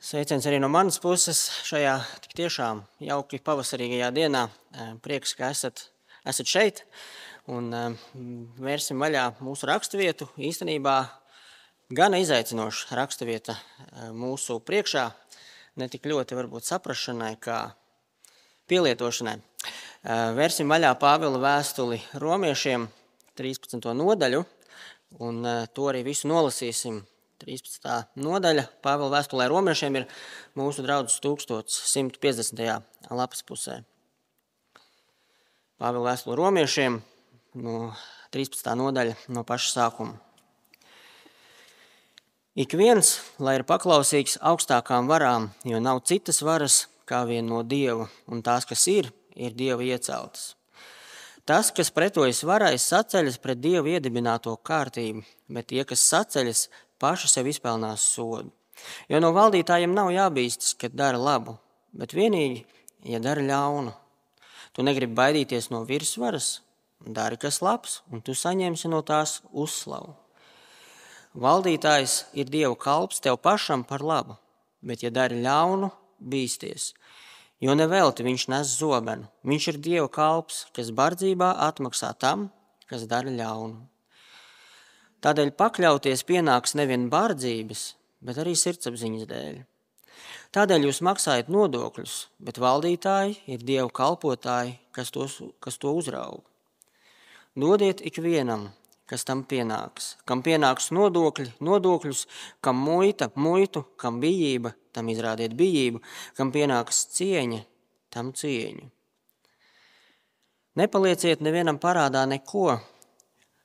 Sveiciens arī no manas puses šajā tik tiešām jauki pavasarīgajā dienā. Prieks, ka esat, esat šeit un vērsim vaļā mūsu raksturvietu. Īstenībā gan izaicinoša raksturvieta mūsu priekšā, ne tik ļoti varbūt saprašanai, kā pielietošanai. Vērsim vaļā Pāvila vēstuli romiešiem 13. nodaļu un to arī visu nolasīsim 13. nodaļa Pāvila vēstulē romiešiem ir mūsu draudzes 1150. lapas pusē. Pāvila vēstule romiešiem no 13. nodaļa no paša sākuma. Ik viens, lai ir paklausīgs augstākām varām, jo nav citas varas kā vien no Dieva, un tās, kas ir, ir Dieva ieceltas. Tas, kas pretojas varai, saceļas pret Dievu iedibināto kārtību, bet tie, kas saceļas, paši sev izpelnās sodu. Jo no valdītājiem nav jābīstas, kad dara labu, bet vienīgi, ja dara ļaunu. Tu negribi baidīties no virsvaras, dari kas labs, un tu saņemsi no tās uzslavu. Valdītājs ir Dieva kalps tev pašam par labu, bet, ja dari ļaunu, bīsties. Jo nevelti viņš nes zobenu. Viņš ir Dieva kalps, kas bardzībā atmaksā tam, kas dara ļaunu. Tādēļ pakļauties pienāks nevien bārdzības, bet arī sirdsapziņas dēļ. Tādēļ jūs maksājat nodokļus, bet valdītāji ir dievu kalpotāji, kas, tos, kas to uzrauga. Dodiet ikvienam, kas tam pienāks. Kam pienāks nodokļi, nodokļus, kam muita, muitu, kam bijība, tam izrādiet bijību, kam pienāks cieņa, tam cieņu. Nepalieciet nevienam parādā neko,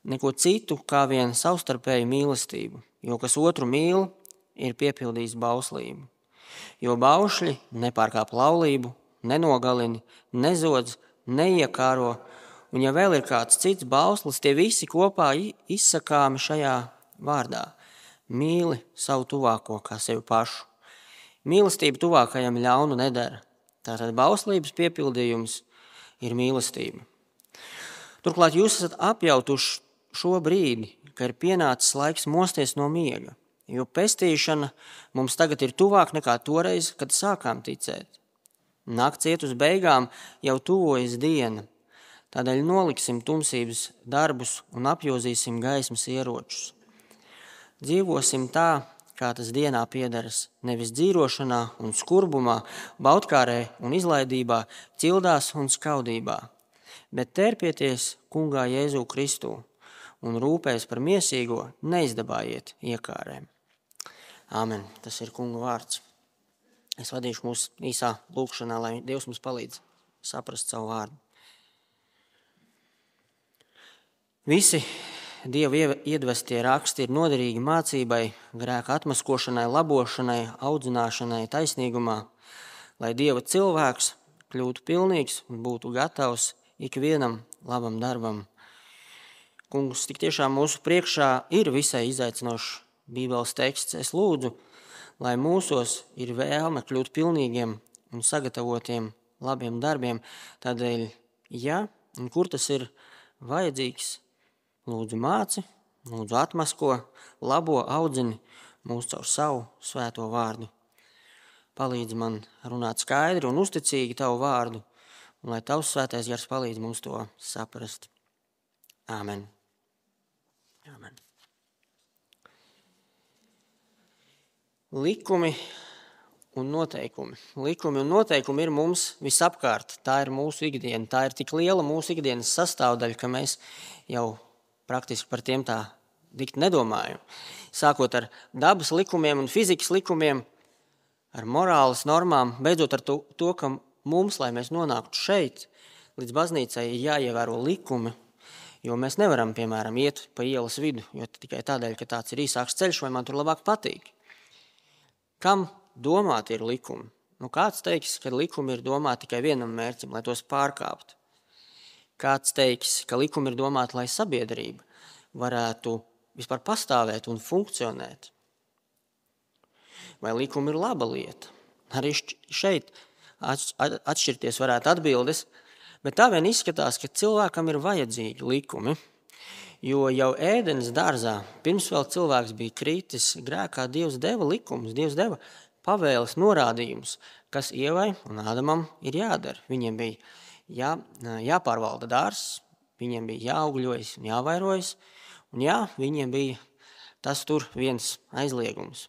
neko citu kā vien savstarpēju mīlestību, jo kas otru mīl, ir piepildījis bauslību. Jo baušļi nepārkāp laulību, nenogalina, nezodz, neiekāro, un ja vēl ir kāds cits bauslis, tie visi kopā izsakāmi šajā vārdā. Mīli savu tuvāko kā sevi pašu. Mīlestība tuvākajam ļaunu nedara. Tātad bauslības piepildījums ir mīlestība. Turklāt jūs esat apjautuši šo brīdi, ka ir pienācis laiks mosties no miega, jo pestīšana mums tagad ir tuvāk nekā toreiz, kad sākām ticēt. Nakts iet uz beigām, jau tuvojas diena, tādēļ noliksim tumsības darbus un apjozīsim gaismas ieročus. Dzīvosim tā, kā tas dienā piederas, nevis dzīvošanā un skurbumā, baudkārē un izlaidībā, cildās un skaudībā, bet terpieties Kungā Jēzu Kristu un rūpēs par miesīgo, neizdabājiet iekārēm. Āmen. Tas ir kunga vārds. Es vadīšu mūsu īsā lūkšanā, lai Dievs mums palīdz saprast savu vārdu. Visi Dieva iedvestie raksti ir noderīgi mācībai, grēka atmaskošanai, labošanai, audzināšanai, taisnīgumā, lai Dieva cilvēks kļūtu pilnīgs un būtu gatavs ikvienam labam darbam Kungs, tik tiešām mūsu priekšā ir visai izaicinošs Bībeles teksts. Es lūdzu, lai mūsos ir vēlme kļūt pilnīgiem un sagatavotiem labiem darbiem. Tādēļ, ja un kur tas ir vajadzīgs, lūdzu māci, lūdzu atmasko, labo audzini mūs caur savu svēto vārdu. Palīdz man runāt skaidri un uzticīgi tavu vārdu, un lai tavs svētais gars palīdz mums to saprast. Āmen! Amen. Likumi un noteikumi. Likumi un noteikumi ir mums visapkārt. Tā ir mūsu ikdiena. Tā ir tik liela mūsu ikdienas sastāvdaļa, ka mēs jau praktiski par tiem tā dikt nedomājam. Sākot ar dabas likumiem un fizikas likumiem, ar morāles normām, beidzot ar to, to ka mums, lai mēs nonāktu šeit, līdz baznīcai, ir jāievēro likumi Jo mēs nevaram, piemēram, iet pa ielas vidu, jo tikai tādēļ, ka tāds ir īsāks ceļš, vai man tur labāk patīk. Kam domāti ir likumi? Nu, kāds teiks, ka likumi ir domāti tikai vienam mērķim, lai tos pārkāptu? Kāds teiks, ka likumi ir domāti, lai sabiedrība varētu vispār pastāvēt un funkcionēt? Vai likumi ir laba lieta? Arī šeit atšķirties varētu atbildes, Bet tā vien izskatās, ka cilvēkam ir vajadzīgi likumi. Jo jau ēdienas dārzā, pirms vēl cilvēks bija kritis grēkā, Dievs deva likumus, Dievs deva pavēles norādījumus, kas Ievai un Ādamam ir jādara. Viņiem bija jā, jāpārvalda dārsts, viņiem bija jāaugļojas un jāvairojas, un jā, viņiem bija tas tur viens aizliegums.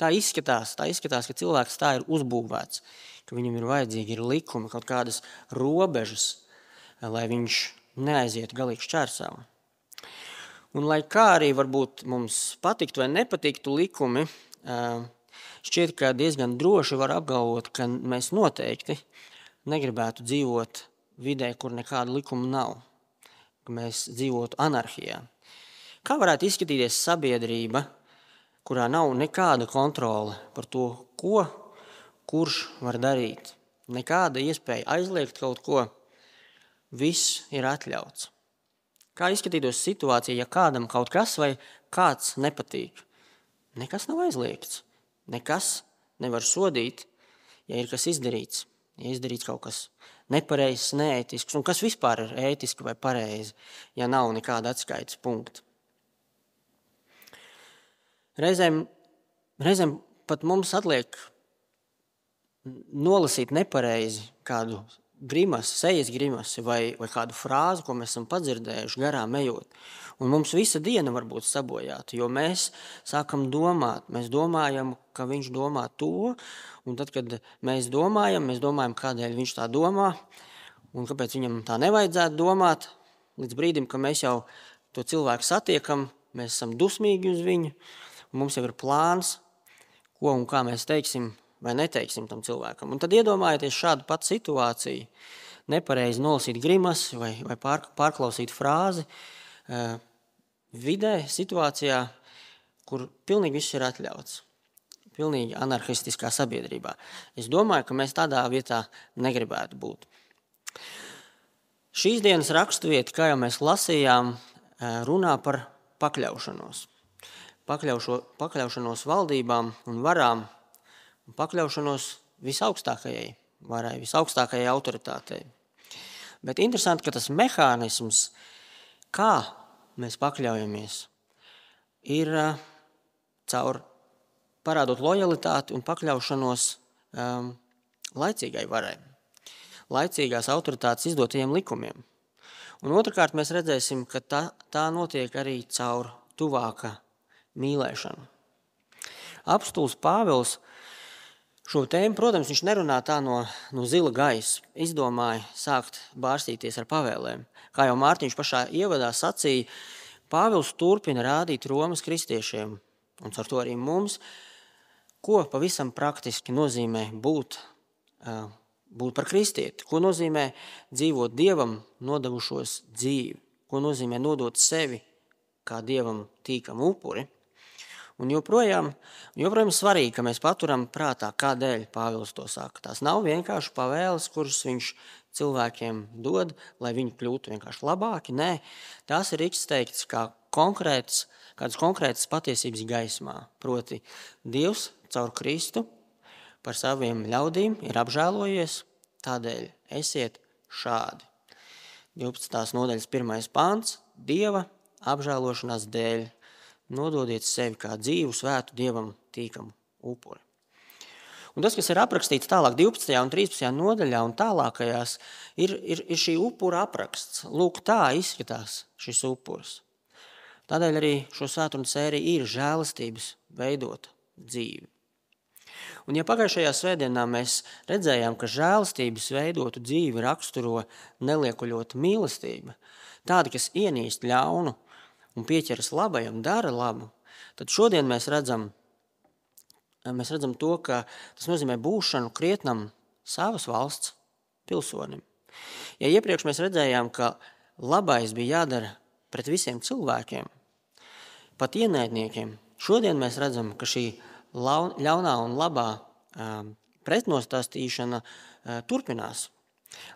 Tā izskatās, tā izskatās, ka cilvēks tā ir uzbūvēts, ka viņam ir vajadzīgi ir likumi, kaut kādas robežas, lai viņš neaizietu galīgi šķērsām. Un, lai kā arī varbūt mums patiktu vai nepatiktu likumi, šķiet, ka diezgan droši var apgalvot, ka mēs noteikti negribētu dzīvot vidē, kur nekāda likuma nav, ka mēs dzīvotu anarhijā. Kā varētu izskatīties sabiedrība, kurā nav nekāda kontrole par to, ko kurš var darīt? Nekāda iespēja aizliegt kaut ko, viss ir atļauts. Kā izskatītos situācija, ja kādam kaut kas vai kāds nepatīk? Nekas nav aizliegts. Nekas nevar sodīt, ja ir kas izdarīts. Ja izdarīts kaut kas nepareizs, neētisks, un kas vispār ir ētiski vai pareizi, ja nav nekāda atskaites punkta. Reizēm, reizēm pat mums atliek nolasīt nepareizi kādu grimas, sejas grimas vai, vai kādu frāzi, ko mēs esam padzirdējuši garām ejot. Un mums visa diena var būt sabojāta, jo mēs sākam domāt, mēs domājam, ka viņš domā to, un tad, kad mēs domājam, mēs domājam, kādēļ viņš tā domā, un kāpēc viņam tā nevajadzētu domāt, līdz brīdim, ka mēs jau to cilvēku satiekam, mēs esam dusmīgi uz viņu, un mums jau ir plāns, ko un kā mēs teiksim vai neteiksim tam cilvēkam. Un tad iedomājieties šādu pat situāciju, nepareizi nolasīt grimas vai, vai pār, pārklausīt frāzi uh, vidē, situācijā, kur pilnīgi viss ir atļauts. Pilnīgi anarchistiskā sabiedrībā. Es domāju, ka mēs tādā vietā negribētu būt. Šīs dienas raksturvieta, kā jau mēs lasījām, runā par pakļaušanos. Pakļaušo, pakļaušanos valdībām un varām un pakļaušanos visaugstākajai varai, visaugstākajai autoritātei. Bet interesanti, ka tas mehānisms, kā mēs pakļaujamies, ir caur parādot lojalitāti un pakļaušanos um, laicīgai varai, laicīgās autoritātes izdotajiem likumiem. Un otrkārt, mēs redzēsim, ka tā, tā notiek arī caur tuvāka mīlēšanu. Apstults Pāvils Šo tēmu, protams, viņš nerunā tā no, no zila gaisa. Izdomāja sākt bārstīties ar pavēlēm. Kā jau Mārtiņš pašā ievadā sacīja, Pāvils turpina rādīt Romas kristiešiem, un ar to arī mums, ko pavisam praktiski nozīmē būt, būt par kristieti, ko nozīmē dzīvot Dievam nodevušos dzīvi, ko nozīmē nodot sevi kā Dievam tīkam upuri – Un joprojām, joprojām svarīgi, ka mēs paturam prātā, kādēļ Pāvils to saka. Tās nav vienkārši pavēles, kuras viņš cilvēkiem dod, lai viņi kļūtu vienkārši labāki. Nē, tās ir izteikts kā konkrētas, kādas konkrētas patiesības gaismā. Proti, Dievs caur Kristu par saviem ļaudīm ir apžēlojies, tādēļ esiet šādi. 12. nodaļas 1. pāns – Dieva apžēlošanās dēļ nododiet sevi kā dzīvu, svētu, dievam tīkamu upuri. Un tas, kas ir aprakstīts tālāk, 12. un 13. nodaļā un tālākajās, ir, ir, ir šī upura apraksts. Lūk, tā izskatās šis upuris. Tādēļ arī šo svētdienas sēriju ir žēlastības veidota dzīve. Un, ja pagājušajā svētdienā mēs redzējām, ka žēlastības veidotu dzīvi raksturo neliekuļota mīlestība, tāda, kas ienīst ļaunu, un pieķeras labajam, dara labu, tad šodien mēs redzam, mēs redzam to, ka tas nozīmē būšanu krietnam savas valsts pilsonim. Ja iepriekš mēs redzējām, ka labais bija jādara pret visiem cilvēkiem, pat ienaidniekiem, šodien mēs redzam, ka šī ļaunā un labā pretnostāstīšana turpinās.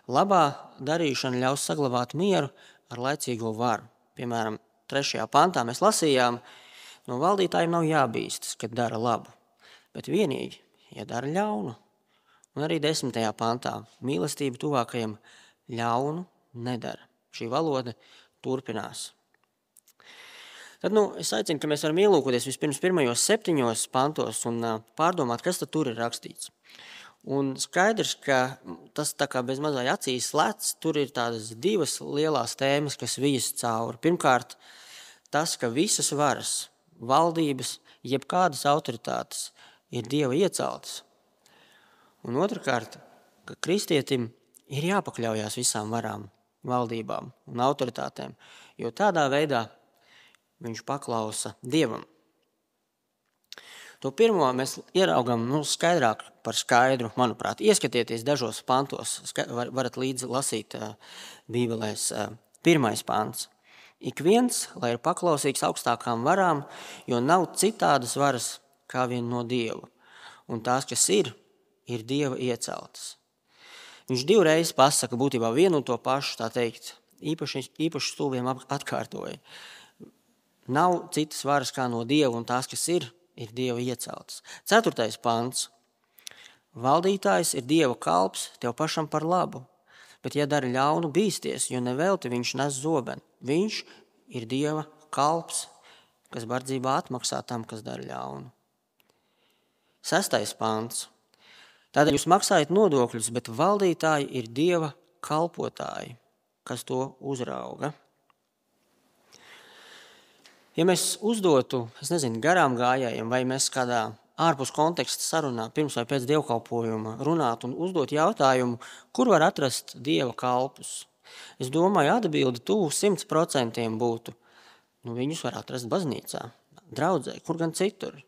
Labā darīšana ļaus saglabāt mieru ar laicīgo varu. Piemēram, trešajā pantā mēs lasījām, no valdītājiem nav jābīstas, kad dara labu, bet vienīgi, ja dara ļaunu. Un arī desmitajā pantā mīlestība tuvākajam ļaunu nedara. Šī valoda turpinās. Tad nu, es aicinu, ka mēs varam ielūkoties vispirms pirmajos septiņos pantos un pārdomāt, kas tur ir rakstīts. Un skaidrs, ka tas tā kā bez mazai acīs lec, tur ir tādas divas lielas tēmas, kas vijas cauri. Pirmkārt, tas, ka visas varas, valdības, jebkādas autoritātes ir Dieva ieceltas. Un otrkārt, ka kristietim ir jāpakļaujas visām varām, valdībām un autoritātēm, jo tādā veidā viņš paklausa Dievam. To pirmo mēs ieraugām nu, skaidrāk par skaidru, manuprāt. Ieskatieties dažos pantos, var, varat līdzi lasīt uh, Bībelēs. Uh, pirmais pants. Ik viens, lai ir paklausīgs augstākām varām, jo nav citādas varas kā vien no Dieva. Un tās, kas ir, ir Dieva ieceltas. Viņš divreiz pasaka būtībā vienu un to pašu, tā teikt, īpaši, īpaši stūviem atkārtoja. Nav citas varas kā no Dieva, un tās, kas ir, ir Dieva ieceltas. Ceturtais pants. Valdītājs ir Dieva kalps tev pašam par labu, bet, ja dara ļaunu, bīsties, jo nevelti viņš nes zobenu. Viņš ir Dieva kalps, kas bardzībā atmaksā tam, kas dara ļaunu. Sestais pants. Tādēļ jūs maksājat nodokļus, bet valdītāji ir Dieva kalpotāji, kas to uzrauga. Ja mēs uzdotu, es nezinu, garām gājējiem, vai mēs kādā ārpus konteksta sarunā, pirms vai pēc dievkalpojuma, runātu un uzdot jautājumu, kur var atrast dieva kalpus, es domāju, atbildi tuvu 100% būtu. Nu, viņus var atrast baznīcā, draudzē, kur gan citur.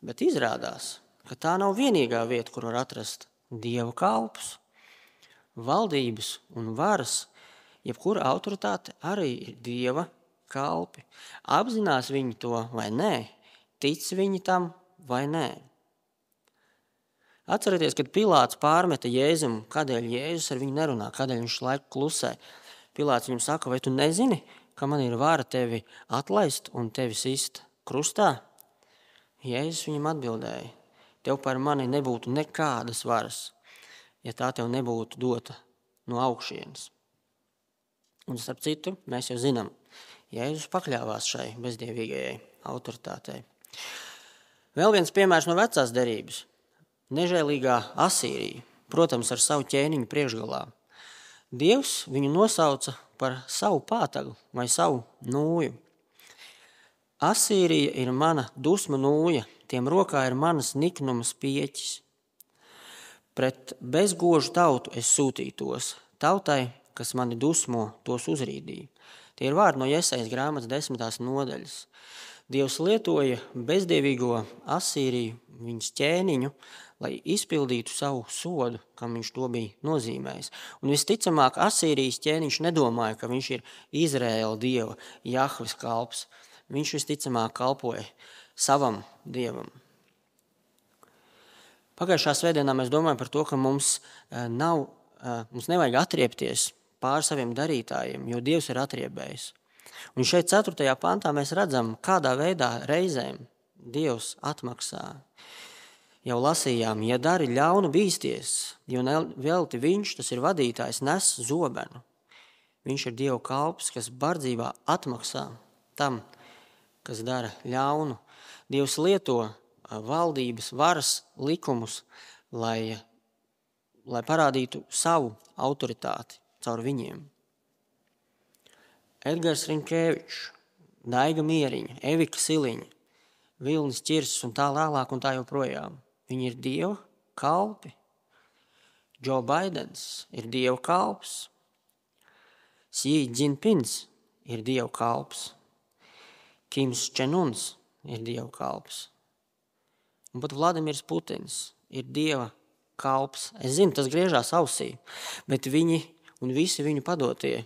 Bet izrādās, ka tā nav vienīgā vieta, kur var atrast dieva kalpus. Valdības un varas, jebkura autoritāte arī ir dieva kalpi. Apzinās viņi to vai nē, tic viņi tam vai nē. Atcerieties, kad Pilārs pārmeta Jēzum, kādēļ Jēzus ar viņu nerunā, kādēļ viņš laiku klusē. Pilārs viņam saka, vai tu nezini, ka man ir vara tevi atlaist un tevi sist krustā? Jēzus viņam atbildēja, tev par mani nebūtu nekādas varas, ja tā tev nebūtu dota no augšienes. Un starp citu, mēs jau zinām, Jēzus pakļāvās šai bezdievīgajai autoritātei. Vēl viens piemērs no vecās derības - nežēlīgā Asīrija, protams, ar savu ķēniņu priekšgalā. Dievs viņu nosauca par savu pātagu vai savu nūju. Asīrija ir mana dusmu nūja, tiem rokā ir manas niknumas pieķis. Pret bezgožu tautu es sūtītos, tautai, kas mani dusmo, tos uzrīdīja. Tie ir vārdi no Iesaijas grāmatas desmitās nodaļas. Dievs lietoja bezdievīgo Asīriju, viņas ķēniņu, lai izpildītu savu sodu, kam viņš to bija nozīmējis. Un visticamāk, Asīrijas ķēniņš nedomāja, ka viņš ir Izraēla dieva, Jahvis kalps. Viņš visticamāk kalpoja savam dievam. Pagājušā svētdienā mēs domājam par to, ka mums, eh, nav, eh, mums nevajag atriepties pār saviem darītājiem, jo Dievs ir atriebējis. Un šeit, 4. pantā, mēs redzam, kādā veidā reizēm Dievs atmaksā. Jau lasījām, ja dari ļaunu, bīsties, jo velti viņš, tas ir vadītājs, nes zobenu. Viņš ir Dieva kalps, kas bardzībā atmaksā tam, kas dara ļaunu. Dievs lieto valdības, varas likumus, lai, lai parādītu savu autoritāti caur viņiem. Edgars Rinkēvičs, Daiga Mieriņa, Evika Siliņa, Vilnis Čirs un tā vēlāk un tā joprojām. Viņi ir Dieva kalpi. Džo Baidens ir Dieva kalps. Sī Džinpins ir Dieva kalps. Kims Čenuns ir Dieva kalps. Un pat Vladimirs Putins ir Dieva kalps. Es zinu, tas griežās ausī, bet viņi un visi viņu padotie,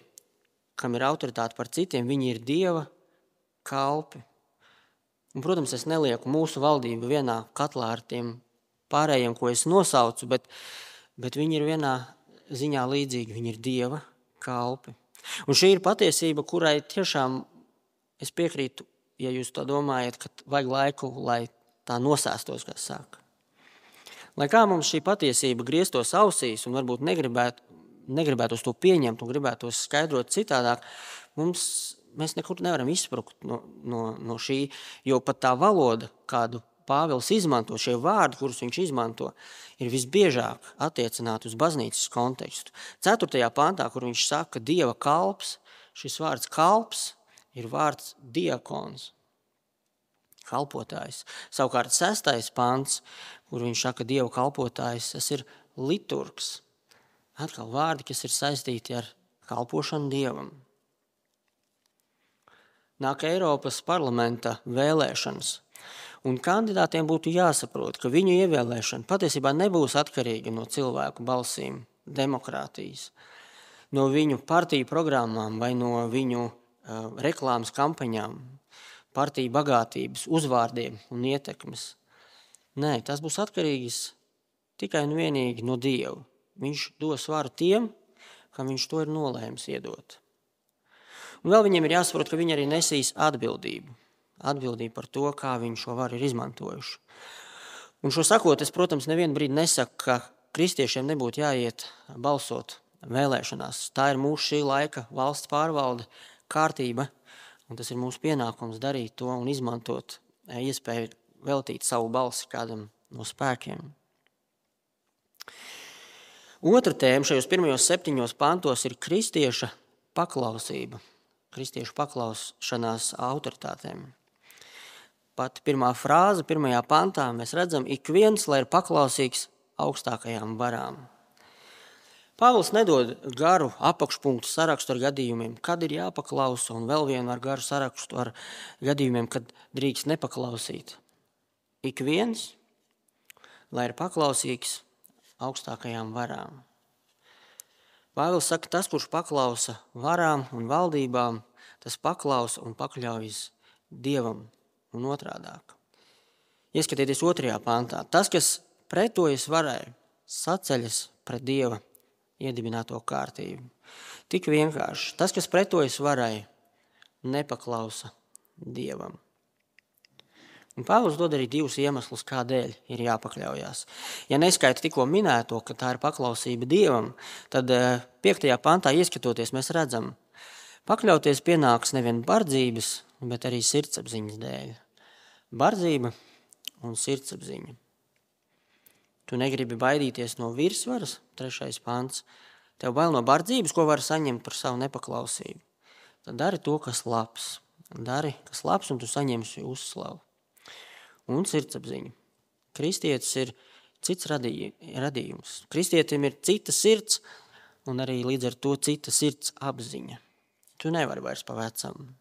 kam ir autoritāte par citiem, viņi ir Dieva kalpi. Un, protams, es nelieku mūsu valdību vienā katlā ar tiem pārējiem, ko es nosaucu, bet, bet viņi ir vienā ziņā līdzīgi. Viņi ir Dieva kalpi. Un šī ir patiesība, kurai tiešām es piekrītu, ja jūs to domājat, ka vajag laiku, lai tā nosēstos, kā saka. Lai kā mums šī patiesība grieztos ausīs un varbūt negribētu, negribētu to pieņemt un gribētu to skaidrot citādāk, mums, mēs nekur nevaram izsprukt no, no, no šī, jo pat tā valoda, kādu Pāvils izmanto, šie vārdi, kurus viņš izmanto, ir visbiežāk attiecināti uz baznīcas kontekstu. 4. pantā, kur viņš saka, Dieva kalps, šis vārds kalps ir vārds diakons, kalpotājs. Savukārt 6. pants, kur viņš saka, Dieva kalpotājs, tas ir liturgs. Atkal vārdi, kas ir saistīti ar kalpošanu Dievam. Nāk Eiropas parlamenta vēlēšanas. Un kandidātiem būtu jāsaprot, ka viņu ievēlēšana patiesībā nebūs atkarīga no cilvēku balsīm, demokrātijas, no viņu partiju programmām vai no viņu uh, reklāmas kampaņām, partiju bagātības, uzvārdiem un ietekmes. Nē, tas būs atkarīgs tikai un vienīgi no Dieva. Viņš dos varu tiem, kam viņš to ir nolēmis iedot. Un vēl viņiem ir jāsaprot, ka viņi arī nesīs atbildību atbildību par to, kā viņi šo varu ir izmantojuši. Un šo sakot, es, protams, nevienu brīdi nesaku, ka kristiešiem nebūtu jāiet balsot vēlēšanās. Tā ir mūsu šī laika valsts pārvalde, kārtība, un tas ir mūsu pienākums darīt to un izmantot e, iespēju veltīt savu balsi kādam no spēkiem. Otra tēma šajos pirmajos septiņos pantos ir kristieša paklausība, kristiešu paklausšanās autoritātēm pat pirmā frāze, pirmajā pantā, mēs redzam, ik viens, lai ir paklausīgs augstākajām varām. Pāvils nedod garu apakšpunktu sarakstu ar gadījumiem, kad ir jāpaklausa, un vēl vienu ar garu sarakstu ar gadījumiem, kad drīkst nepaklausīt. Ik viens, lai ir paklausīgs augstākajām varām. Pāvils saka, tas, kurš paklausa varām un valdībām, tas paklausa un pakļaujas Dievam un otrādāk. Ieskatieties otrajā pantā. Tas, kas pretojas varai, saceļas pret Dieva iedibināto kārtību. Tik vienkārši. Tas, kas pretojas varai, nepaklausa Dievam. Un Pāvils dod arī divus iemeslus, kādēļ ir jāpakļaujas. Ja neskaita tikko minēto, ka tā ir paklausība Dievam, tad 5. Eh, pantā ieskatoties, mēs redzam, pakļauties pienāks nevien bardzības, bet arī sirdsapziņas dēļ bardzība un sirdsapziņa. Tu negribi baidīties no virsvaras, trešais pants. Tev bail no bardzības, ko var saņemt par savu nepaklausību. Tad dari to, kas labs. Dari, kas labs, un tu saņemsi uzslavu. Un sirdsapziņa. Kristietis ir cits radījums. Kristietim ir cita sirds, un arī līdz ar to cita sirds apziņa. Tu nevari vairs pa vecam.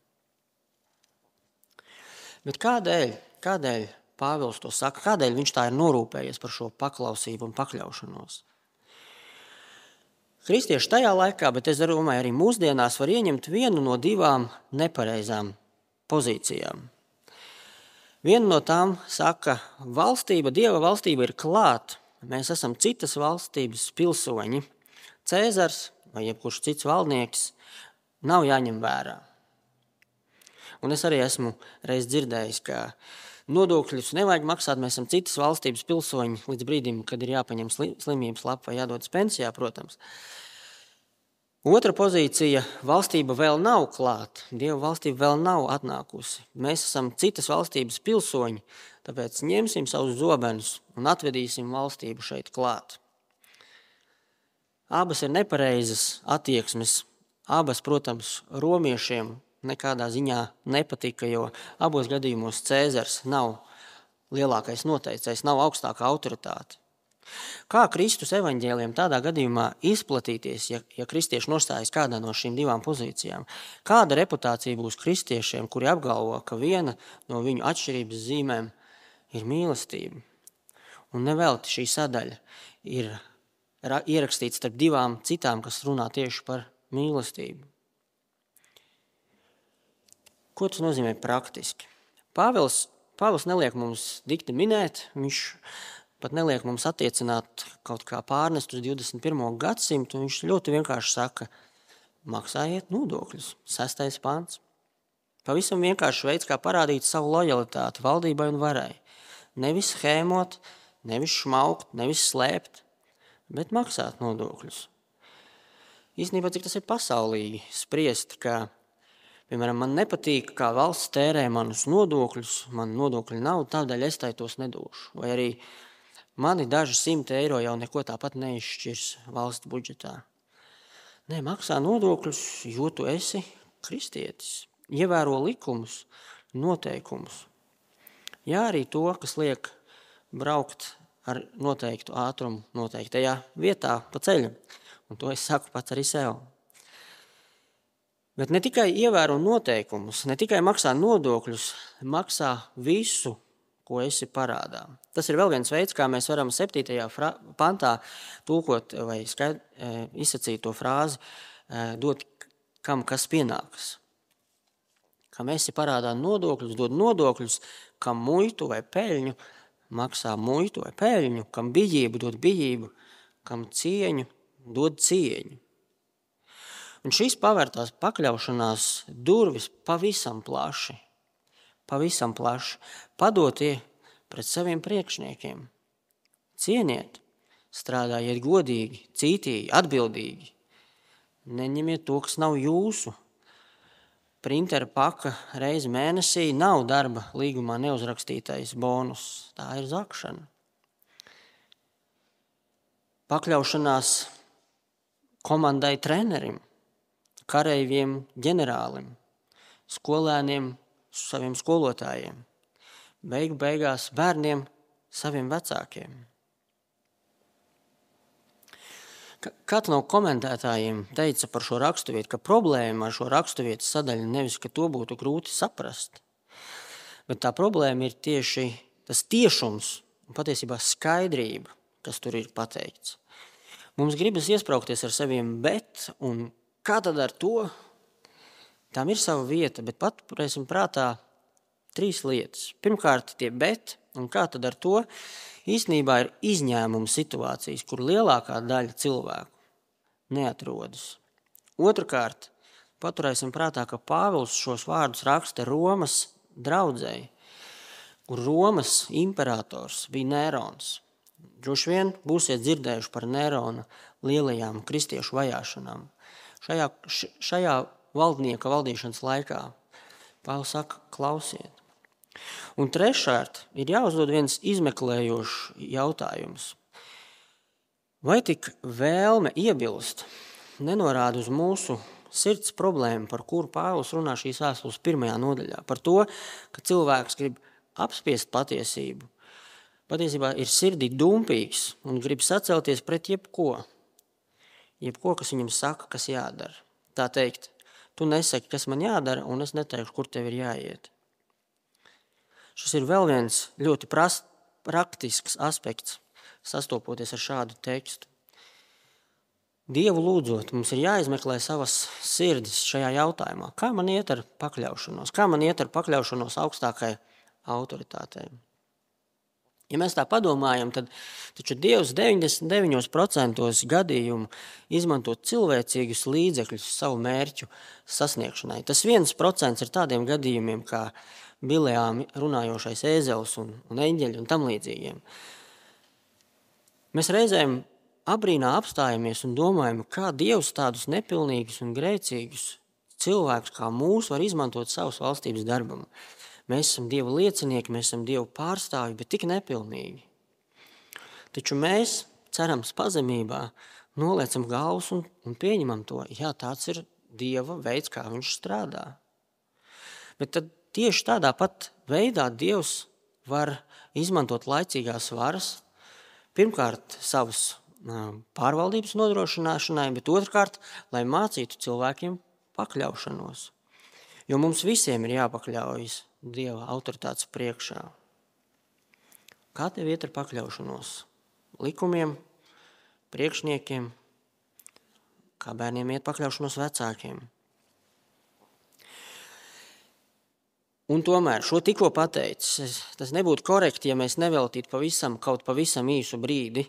Bet kādēļ, kādēļ Pāvils to saka? Kādēļ viņš tā ir norūpējies par šo paklausību un pakļaušanos? Kristieši tajā laikā, bet es domāju, arī mūsdienās var ieņemt vienu no divām nepareizām pozīcijām. Viena no tām saka, valstība, Dieva valstība ir klāta. Mēs esam citas valstības pilsoņi. Cēzars vai jebkurš cits valdnieks nav jāņem vērā. Un es arī esmu reiz dzirdējis, ka nodokļus nevajag maksāt. Mēs esam citas valstības pilsoņi līdz brīdim, kad ir jāpaņem slimības lapa vai jādodas pensijā, protams. Otra pozīcija - valstība vēl nav klāta. Dieva valstība vēl nav atnākusi. Mēs esam citas valstības pilsoņi, tāpēc ņemsim savus zobenus un atvedīsim valstību šeit klāt. Abas ir nepareizas attieksmes. Abas, protams, romiešiem nekādā ziņā nepatika, jo abos gadījumos Cēzars nav lielākais noteicējs, nav augstākā autoritāte. Kā Kristus evaņģēliem tādā gadījumā izplatīties, ja, ja kristieši nostājas kādā no šīm divām pozīcijām? Kāda reputācija būs kristiešiem, kuri apgalvo, ka viena no viņu atšķirības zīmēm ir mīlestība? Un nevelti šī sadaļa ir ierakstīta starp divām citām, kas runā tieši par mīlestību. Ko tas nozīmē praktiski? Pāvils, Pāvils neliek mums dikti minēt, viņš pat neliek mums attiecināt kaut kā pārnest uz 21. gadsimtu. Viņš ļoti vienkārši saka, maksājiet nodokļus. Sestais pants. Pavisam vienkārši veids, kā parādīt savu lojalitāti valdībai un varai. Nevis schēmot, nevis šmaukt, nevis slēpt, bet maksāt nodokļus. Īstenībā, cik tas ir pasaulīgi spriest, ka Piemēram, man nepatīk, kā valsts tērē manus nodokļus, man nodokļu nav, tādēļ es tai tos nedošu. Vai arī mani daži simti eiro jau neko tāpat neizšķirs valsts budžetā. Nē, maksā nodokļus, jo tu esi kristietis. Ievēro likumus, noteikumus. Jā, arī to, kas liek braukt ar noteiktu ātrumu, noteiktajā vietā pa ceļam. Un to es saku pats arī sev. Bet ne tikai ievēro noteikumus, ne tikai maksā nodokļus, maksā visu, ko esi parādā. Tas ir vēl viens veids, kā mēs varam 7. pantā tulkot vai skaid, e, izsacīt to frāzi, e, dot kam kas pienākas. Kam esi parādā nodokļus, dod nodokļus, kam muitu vai peļņu, maksā muitu vai peļņu, kam bijību dod bijību, kam cieņu dod cieņu. Un šīs pavērtās pakļaušanās durvis pavisam plaši, pavisam plaši padotie pret saviem priekšniekiem. Cieniet, strādājiet godīgi, cītīgi, atbildīgi. Neņemiet to, kas nav jūsu. Printera paka reizi mēnesī nav darba līgumā neuzrakstītais bonus. Tā ir zakšana. Pakļaušanās komandai trenerim, kareiviem, ģenerālim, skolēniem, saviem skolotājiem, beigu beigās bērniem, saviem vecākiem. Kāds no komentētājiem teica par šo raksturvietu, ka problēma ar šo raksturvietu sadaļu nevis, ka to būtu grūti saprast, bet tā problēma ir tieši tas tiešums un patiesībā skaidrība, kas tur ir pateikts. Mums gribas iesprāgties ar saviem bet, un kā tad ar to? Tām ir sava vieta, bet paturēsim prātā trīs lietas. Pirmkārt, tie bet, un kā tad ar to? Īsnībā ir izņēmuma situācijas, kur lielākā daļa cilvēku neatrodas. Otrakārt, paturēsim prātā, ka Pāvils šos vārdus raksta Romas draudzēji, kur Romas imperators bija Nērons. Droši vien būsiet dzirdējuši par Nerona lielajām kristiešu vajāšanām. Šajā, šajā valdnieka valdīšanas laikā Pāvils saka, klausiet. Un treškārt ir jāuzdod viens izmeklējošs jautājums. Vai tik vēlme iebilst nenorāda uz mūsu sirds problēmu, par kuru Pāvils runā šīs vēstules pirmajā nodaļā? Par to, ka cilvēks grib apspiest patiesību, patiesībā ir sirdī dumpīgs un grib sacelties pret jebko, jebko, kas viņam saka, kas jādara. Tā teikt, tu nesaki, kas man jādara, un es neteikšu, kur tev ir jāiet. Šis ir vēl viens ļoti prast, praktisks aspekts, sastopoties ar šādu tekstu. Dievu lūdzot, mums ir jāizmeklē savas sirdis šajā jautājumā. Kā man iet ar pakļaušanos? Kā man iet ar pakļaušanos augstākai autoritātei? Ja mēs tā padomājam, tad Dievs 99% gadījumu izmanto cilvēcīgus līdzekļus savu mērķu sasniegšanai. Tas viens procents ir tādiem gadījumiem, kā bilējām runājošais ēzels un, un eņģeļi un tam līdzīgiem. Mēs reizēm abrīnā apstājamies un domājam, kā Dievs tādus nepilnīgus un grēcīgus cilvēkus kā mūs var izmantot savas valstības darbam. Mēs esam Dieva liecinieki, mēs esam Dieva pārstāvji, bet tik nepilnīgi. Taču mēs, cerams, pazemībā noliecam galvas un, un pieņemam to. Jā, tāds ir Dieva veids, kā viņš strādā. Bet tad tieši tādā pat veidā Dievs var izmantot laicīgās varas, pirmkārt savas pārvaldības nodrošināšanai, bet otrkārt, lai mācītu cilvēkiem pakļaušanos. Jo mums visiem ir jāpakļaujas Dieva autoritātes priekšā. Kā tev iet ar pakļaušanos? Likumiem, priekšniekiem, kā bērniem iet pakļaušanos vecākiem. Un tomēr šo tikko pateicis, tas nebūtu korekti, ja mēs neveltītu pavisam, kaut pavisam īsu brīdi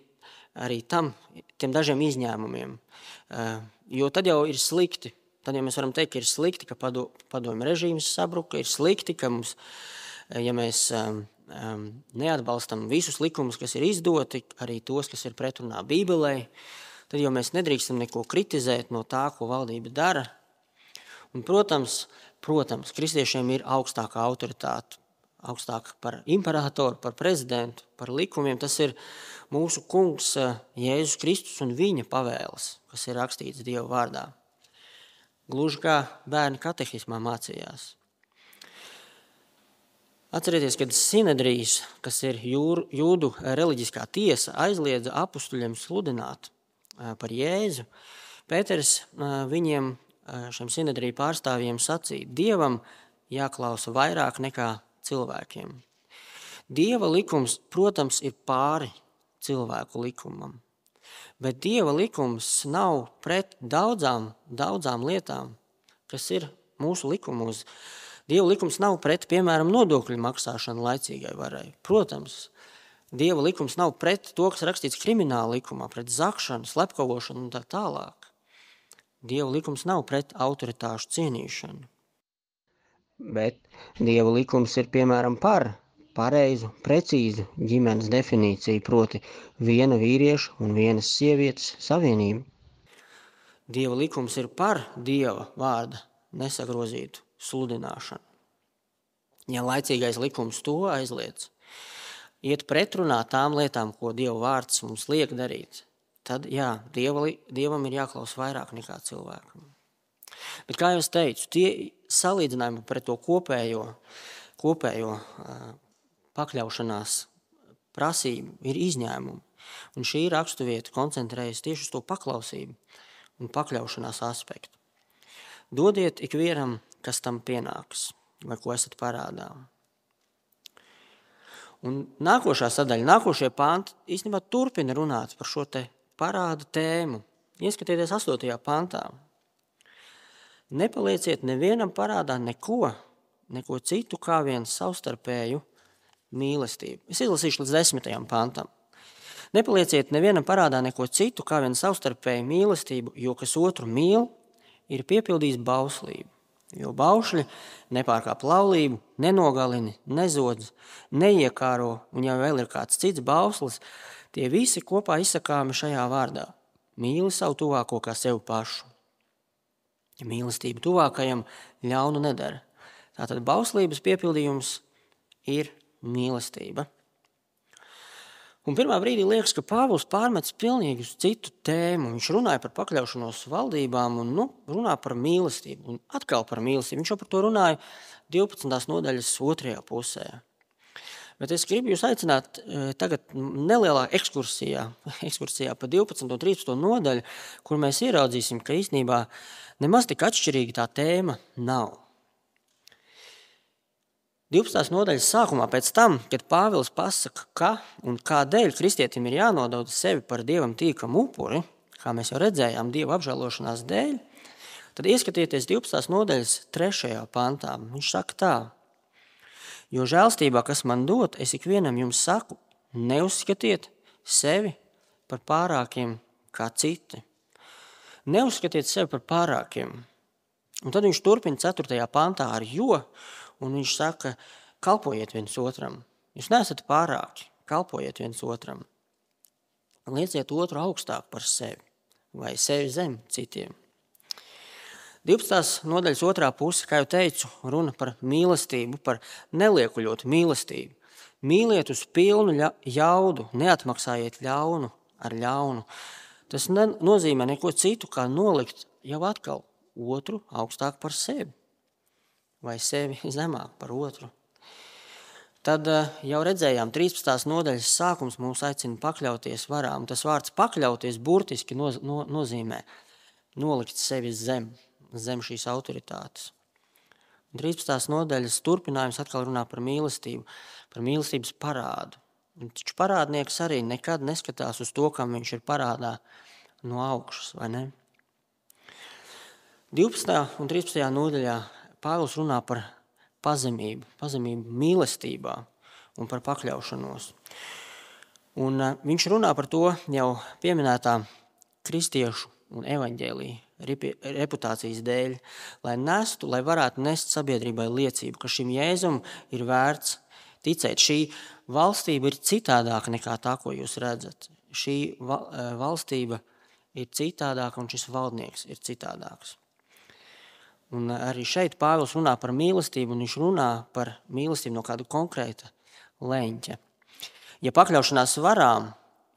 arī tam, tiem dažiem izņēmumiem. Eh, jo tad jau ir slikti Tad ja mēs varam teikt, ka ir slikti, ka padomju režīms sabruka, ir slikti, ka mums, eh, ja mēs um, um, neatbalstam visus likumus, kas ir izdoti, arī tos, kas ir pretrunā Bībelē, tad jau mēs nedrīkstam neko kritizēt no tā, ko valdība dara. Un, protams, protams, kristiešiem ir augstākā autoritāte, augstāka par imperatoru, par prezidentu, par likumiem. Tas ir mūsu kungs eh, Jēzus Kristus un viņa pavēles, kas ir rakstīts Dieva vārdā. Gluži kā bērni katehismā mācījās. Atcerieties, kad Sinedrijas, kas ir jūr, jūdu reliģiskā tiesa, aizliedza apstuļiem sludināt eh, par Jēzu, Pēters eh, viņiem, šiem Sinedriju pārstāvjiem, sacīja, Dievam jāklausa vairāk nekā cilvēkiem. Dieva likums, protams, ir pāri cilvēku likumam. Bet Dieva likums nav pret daudzām, daudzām lietām, kas ir mūsu likumos. Dieva likums nav pret, piemēram, nodokļu maksāšanu laicīgai varai. Protams, Dieva likums nav pret to, kas rakstīts krimināla likumā, pret zakšanu, slepkavošanu un tā tālāk. Dieva likums nav pret autoritāšu cienīšanu. Bet Dieva likums ir piemēram par pareizu, precīzu ģimenes definīciju, proti viena vīrieša un vienas sievietes savienību. Dieva likums ir par Dieva vārda nesagrozītu sludināšanu. Ja laicīgais likums to aizliedz, iet pretrunā tām lietām, ko Dieva vārds mums liek darīt, tad jā, Dieva, Dievam ir jāklaus vairāk nekā cilvēkam. Bet, kā jau teicu, tie salīdzinājumi pret to kopējo, kopējo pakļaušanās prasību ir izņēmumi. Un šī raksturvieta koncentrējas tieši uz to paklausību un pakļaušanās aspektu. Dodiet ikvienam, kas tam pienāks, vai ko esat parādā. Un nākošā sadaļa, nākošie panti īstenībā turpina runāt par šo te parādu tēmu. Ieskatieties 8. pantā. Nepalieciet nevienam parādā neko, neko citu kā vien savstarpēju mīlestību. Es izlasīšu līdz desmitajam pantam. Nepalieciet nevienam parādā neko citu kā vien savstarpēju mīlestību, jo kas otru mīl, ir piepildījis bauslību. Jo baušļi nepārkāp laulību, nenogalina, nezodz, neiekāro, un ja vēl ir kāds cits bauslis, tie visi kopā izsakāmi šajā vārdā. Mīli savu tuvāko kā sevi pašu. Ja mīlestība tuvākajam ļaunu nedara. Tātad bauslības piepildījums ir mīlestība. Un pirmā brīdī liekas, ka Pāvils pārmetas pilnīgi uz citu tēmu. Viņš runāja par pakļaušanos valdībām un nu, runā par mīlestību. Un atkal par mīlestību. Viņš jau par to runāja 12. nodaļas otrajā pusē. Bet es gribu jūs aicināt e, tagad nelielā ekskursijā, ekskursijā pa 12. un 13. nodaļu, kur mēs ieraudzīsim, ka īstenībā nemaz tik atšķirīga tā tēma nav. 12. nodaļas sākumā, pēc tam, kad Pāvils pasaka, ka un kādēļ kristietim ir jānodod sevi par dievam tīkamu upuri, kā mēs jau redzējām, dieva apžēlošanās dēļ, tad ieskatieties 12. nodaļas 3. pantā. Viņš saka tā, Jo žēlstībā, kas man dot, es ikvienam jums saku, neuzskatiet sevi par pārākiem kā citi. Neuzskatiet sevi par pārākiem. Un tad viņš turpina 4. pantā ar jo, un viņš saka, kalpojiet viens otram. Jūs neesat pārāki, kalpojiet viens otram. Lieciet otru augstāk par sevi vai sevi zem citiem. 12. nodaļas otrā puse, kā jau teicu, runa par mīlestību, par neliekuļotu mīlestību. Mīliet uz pilnu jaudu, neatmaksājiet ļaunu ar ļaunu. Tas ne, nozīmē neko citu, kā nolikt jau atkal otru augstāk par sevi vai sevi zemāk par otru. Tad eh, jau redzējām, 13. nodaļas sākums mūs aicina pakļauties varām. Tas vārds pakļauties burtiski nozīmē nolikt sevi zem zem šīs autoritātes. Un 13. nodaļas turpinājums atkal runā par mīlestību, par mīlestības parādu. Taču parādnieks arī nekad neskatās uz to, kam viņš ir parādā no augšas, vai ne? 12. un 13. nodaļā Pāvils runā par pazemību, pazemību mīlestībā un par pakļaušanos. Un viņš runā par to jau pieminētā kristiešu un evaņģēlīja reputācijas dēļ, lai nestu, lai varētu nest sabiedrībai liecību, ka šim jēzum ir vērts ticēt. Šī valstība ir citādāka nekā tā, ko jūs redzat. Šī valstība ir citādāka un šis valdnieks ir citādāks. Un arī šeit Pāvils runā par mīlestību, un viņš runā par mīlestību no kāda konkrēta leņķa. Ja pakļaušanās varām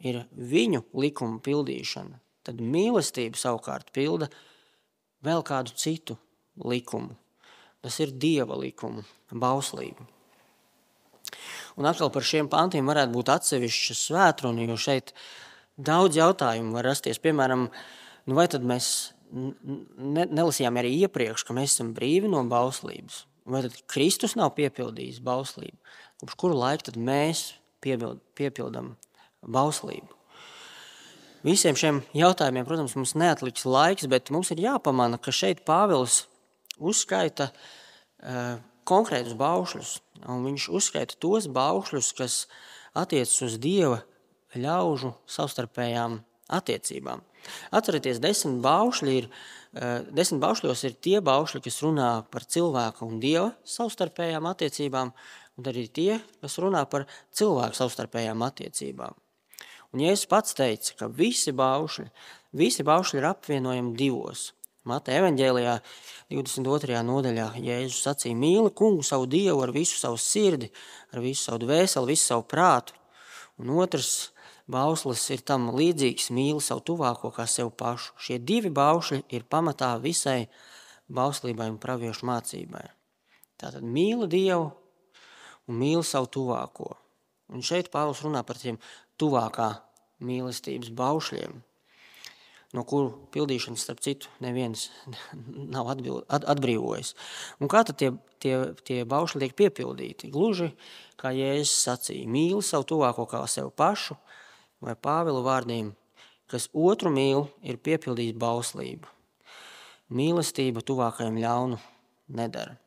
ir viņu likumu pildīšana, tad mīlestība savukārt pilda vēl kādu citu likumu. Tas ir dieva likumu, bauslību. Un atkal par šiem pantiem varētu būt atsevišķa svētruna, jo šeit daudz jautājumu var rasties. Piemēram, nu vai tad mēs ne, nelasījām arī iepriekš, ka mēs esam brīvi no bauslības? Vai tad Kristus nav piepildījis bauslību? Kopš kuru laiku tad mēs piebild, piepildam bauslību? Visiem šiem jautājumiem, protams, mums neatliks laiks, bet mums ir jāpamana, ka šeit Pāvils uzskaita uh, konkrētus baušļus. Viņš uzskaita tos baušļus, kas attiecas uz Dieva ļaužu savstarpējām attiecībām. Atcerieties, desmit baušļi ir, uh, desmit baušļos ir tie baušļi, kas runā par cilvēku un Dieva savstarpējām attiecībām, un arī tie, kas runā par cilvēku savstarpējām attiecībām. Un Jēzus pats teica, ka visi baušļi, visi baušļi ir apvienojami divos. Mateja evanģēlijā 22. nodaļā Jēzus sacīja: Mīli kungu savu dievu ar visu savu sirdi, ar visu savu dvēseli, visu savu prātu. Un otrs bauslis ir tam līdzīgs: mīli savu tuvāko kā sev pašu. Šie divi baušļi ir pamatā visai bauslībai un praviešu mācībai. Tātad mīli Dievu un mīli savu tuvāko. Un šeit Pāvils runā par tiem tuvākā mīlestības baušļiem, no kuru pildīšanas, starp citu, neviens nav atbild, at, atbrīvojis. Un kā tad tie, tie, tie baušļi tiek piepildīti? Gluži kā Jēzus sacīja, mīli savu tuvāko kā sev pašu, vai Pāvila vārdiem, kas otru mīl, ir piepildījis bauslību. Mīlestība tuvākajam ļaunu nedara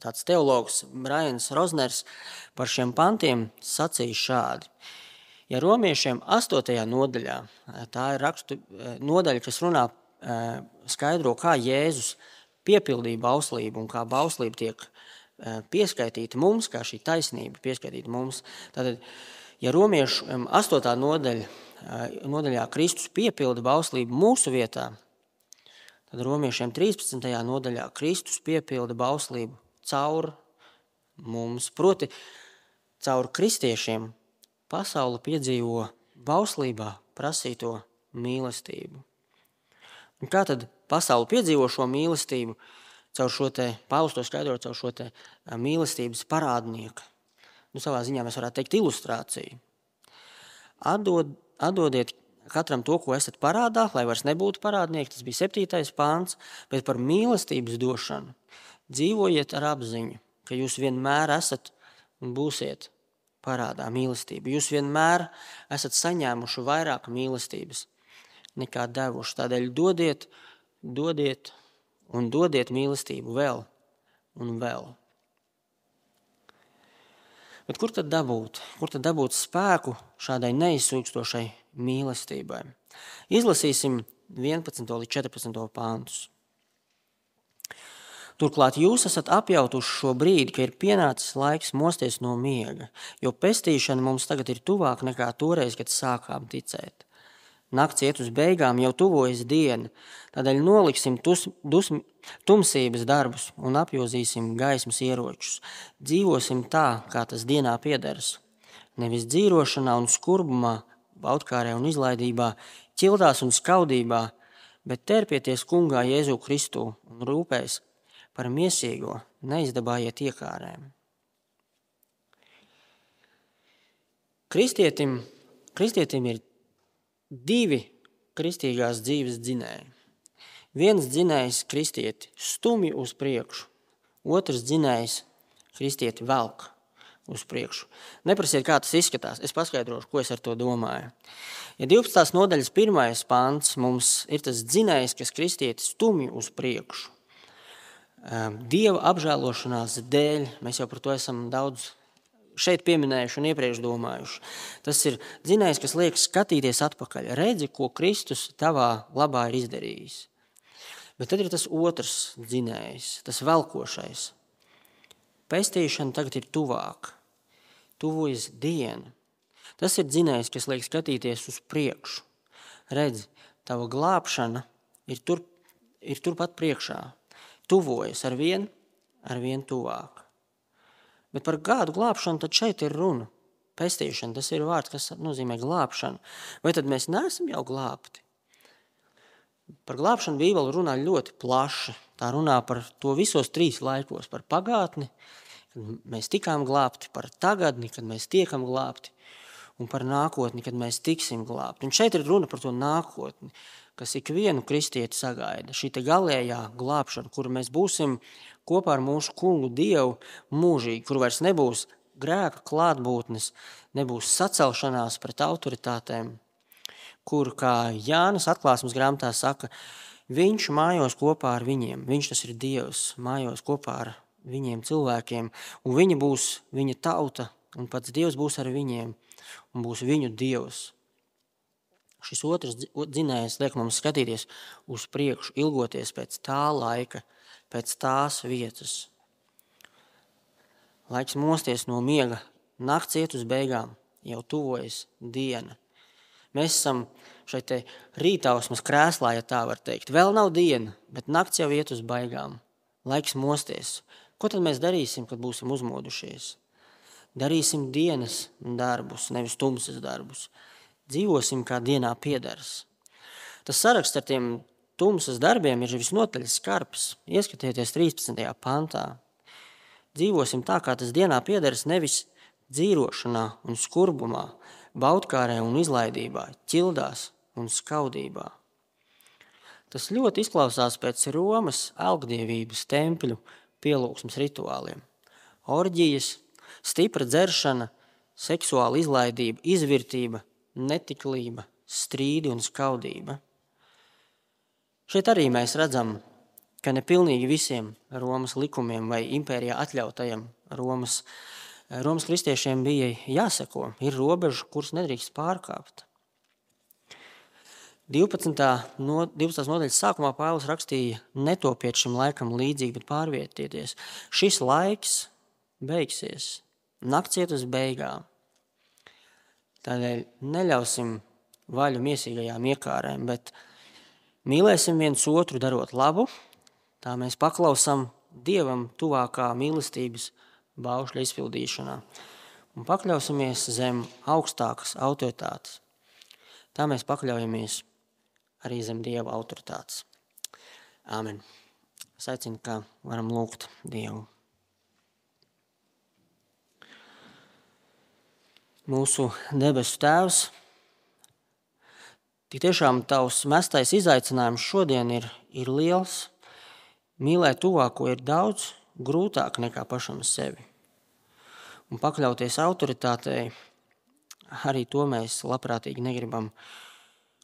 tāds teologs Brians Rozners par šiem pantiem sacīja šādi. Ja romiešiem 8. nodaļā, tā ir rakstu nodaļa, kas runā skaidro, kā Jēzus piepildīja bauslību un kā bauslība tiek pieskaitīta mums, kā šī taisnība pieskaitīta mums. Tātad, ja romiešu 8. nodaļa, nodaļā Kristus piepilda bauslību mūsu vietā, Tad romiešiem 13. nodaļā Kristus piepilda bauslību caur mums. Proti, caur kristiešiem pasaule piedzīvo bauslībā prasīto mīlestību. Un kā tad pasaule piedzīvo šo mīlestību? Caur šo te pausto skaidrot, caur šo te mīlestības parādnieku. Nu, savā ziņā mēs varētu teikt ilustrāciju. Atdod, atdodiet katram to, ko esat parādā, lai vairs nebūtu parādnieki. Tas bija septītais pāns, bet par mīlestības došanu. Dzīvojiet ar apziņu, ka jūs vienmēr esat un būsiet parādā mīlestību. Jūs vienmēr esat saņēmuši vairāk mīlestības nekā devuši. Tādēļ dodiet, dodiet un dodiet mīlestību vēl un vēl. Bet kur tad dabūt? Kur tad dabūt spēku šādai neizsūkstošai mīlestībai. Izlasīsim 11. līdz 14. pāntus. Turklāt jūs esat apjautuši šo brīdi, ka ir pienācis laiks mosties no miega, jo pestīšana mums tagad ir tuvāk nekā toreiz, kad sākām ticēt. Nakts iet uz beigām, jau tuvojas diena, tādēļ noliksim tus, dus, tumsības darbus un apjozīsim gaismas ieročus. Dzīvosim tā, kā tas dienā piederas. Nevis dzīvošanā un skurbumā, baudkārē un izlaidībā, ķildās un skaudībā, bet terpieties kungā Jēzu Kristu un rūpēs par miesīgo, neizdabājiet iekārēm. Kristietim, kristietim ir divi kristīgās dzīves dzinēji. Viens dzinējs kristieti stumj uz priekšu, otrs dzinējs kristieti velk uz priekšu. Neprasiet, kā tas izskatās. Es paskaidrošu, ko es ar to domāju. Ja 12. nodaļas pirmais pāns mums ir tas dzinējs, kas kristietis stumj uz priekšu. Ehm, Dieva apžēlošanās dēļ mēs jau par to esam daudz šeit pieminējuši un iepriekš domājuši. Tas ir dzinējs, kas liek skatīties atpakaļ. Redzi, ko Kristus tavā labā ir izdarījis. Bet tad ir tas otrs dzinējs, tas velkošais. Pestīšana tagad ir tuvāk tuvojas diena. Tas ir dzinējs, kas liek skatīties uz priekšu. Redzi, tava glābšana ir tur ir turpat priekšā, tuvojas ar vien, ar vien tuvāk. Bet par gādu glābšanu tad šeit ir runa. Pestīšana, tas ir vārds, kas nozīmē glābšanu. Vai tad mēs neesam jau glābti? Par glābšanu Bībele runā ļoti plaši. Tā runā par to visos trīs laikos - par pagātni, kad mēs tikām glābti, par tagadni, kad mēs tiekam glābti, un par nākotni, kad mēs tiksim glābti. Un šeit ir runa par to nākotni, kas ikvienu kristieti sagaida. Šī galējā glābšana, kur mēs būsim kopā ar mūsu kungu Dievu mūžīgi, kur vairs nebūs grēka klātbūtnes, nebūs sacelšanās pret autoritātēm, kur, kā Jānis atklāsmes grāmatā saka, viņš mājos kopā ar viņiem. Viņš tas ir Dievs, mājos kopā ar viņiem cilvēkiem, un viņi būs viņa tauta, un pats Dievs būs ar viņiem, un būs viņu Dievs. Šis otrs dzinējs liek mums skatīties uz priekšu, ilgoties pēc tā laika, pēc tās vietas. Laiks mosties no miega, nakts iet uz beigām, jau tuvojas diena. Mēs esam šeit rītausmas krēslā, ja tā var teikt. Vēl nav diena, bet nakts jau iet uz baigām. Laiks mosties. Ko tad mēs darīsim, kad būsim uzmodušies? Darīsim dienas darbus, nevis tumsas darbus. Dzīvosim kā dienā piedars. Tas saraksts ar tiem tumsas darbiem ir visnotaļ skarbs. Ieskatieties 13. pantā. Dzīvosim tā, kā tas dienā piedars, nevis dzīvošanā un skurbumā, baudkārē un izlaidībā, ķildās un skaudībā. Tas ļoti izklausās pēc Romas algdievības tempļu pielūgsmes rituāliem. Orģijas, stipra dzeršana, seksuāla izlaidība, izvirtība, netiklība, strīdi un skaudība. Šeit arī mēs redzam, ka ne pilnīgi visiem Romas likumiem vai impērijā atļautajiem Romas Romas kristiešiem bija jāseko, ir robeža, kuras nedrīkst pārkāpt. 12. No, 12. nodaļas sākumā Pāvils rakstīja: Netopiet šim laikam līdzīgi, bet pārvietieties. Šis laiks beigsies, nakts iet uz beigām. Tādēļ neļausim vaļu miesīgajām iekārēm, bet mīlēsim viens otru, darot labu. Tā mēs paklausām Dievam tuvākā mīlestības baušļa izpildīšanā un pakļausimies zem augstākas autoritātes. Tā mēs pakļaujamies arī zem Dieva autoritātes. Āmen. Es aicinu, kā varam lūgt Dievu. Mūsu debesu Tēvs, tik tiešām tavs mestais izaicinājums šodien ir, ir liels. Mīlēt tuvāko ir daudz grūtāk nekā pašam sevi un pakļauties autoritātei, arī to mēs labprātīgi negribam.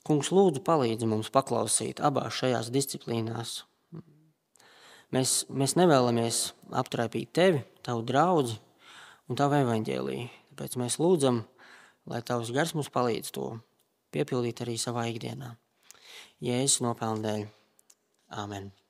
Kungs, lūdzu, palīdzi mums paklausīt abās šajās disciplīnās. Mēs, mēs nevēlamies aptraipīt tevi, tavu draugu un tavu evaņģēlīju. Tāpēc mēs lūdzam, lai tavs gars mums palīdz to piepildīt arī savā ikdienā. Jēzus nopelnēļ. Āmen!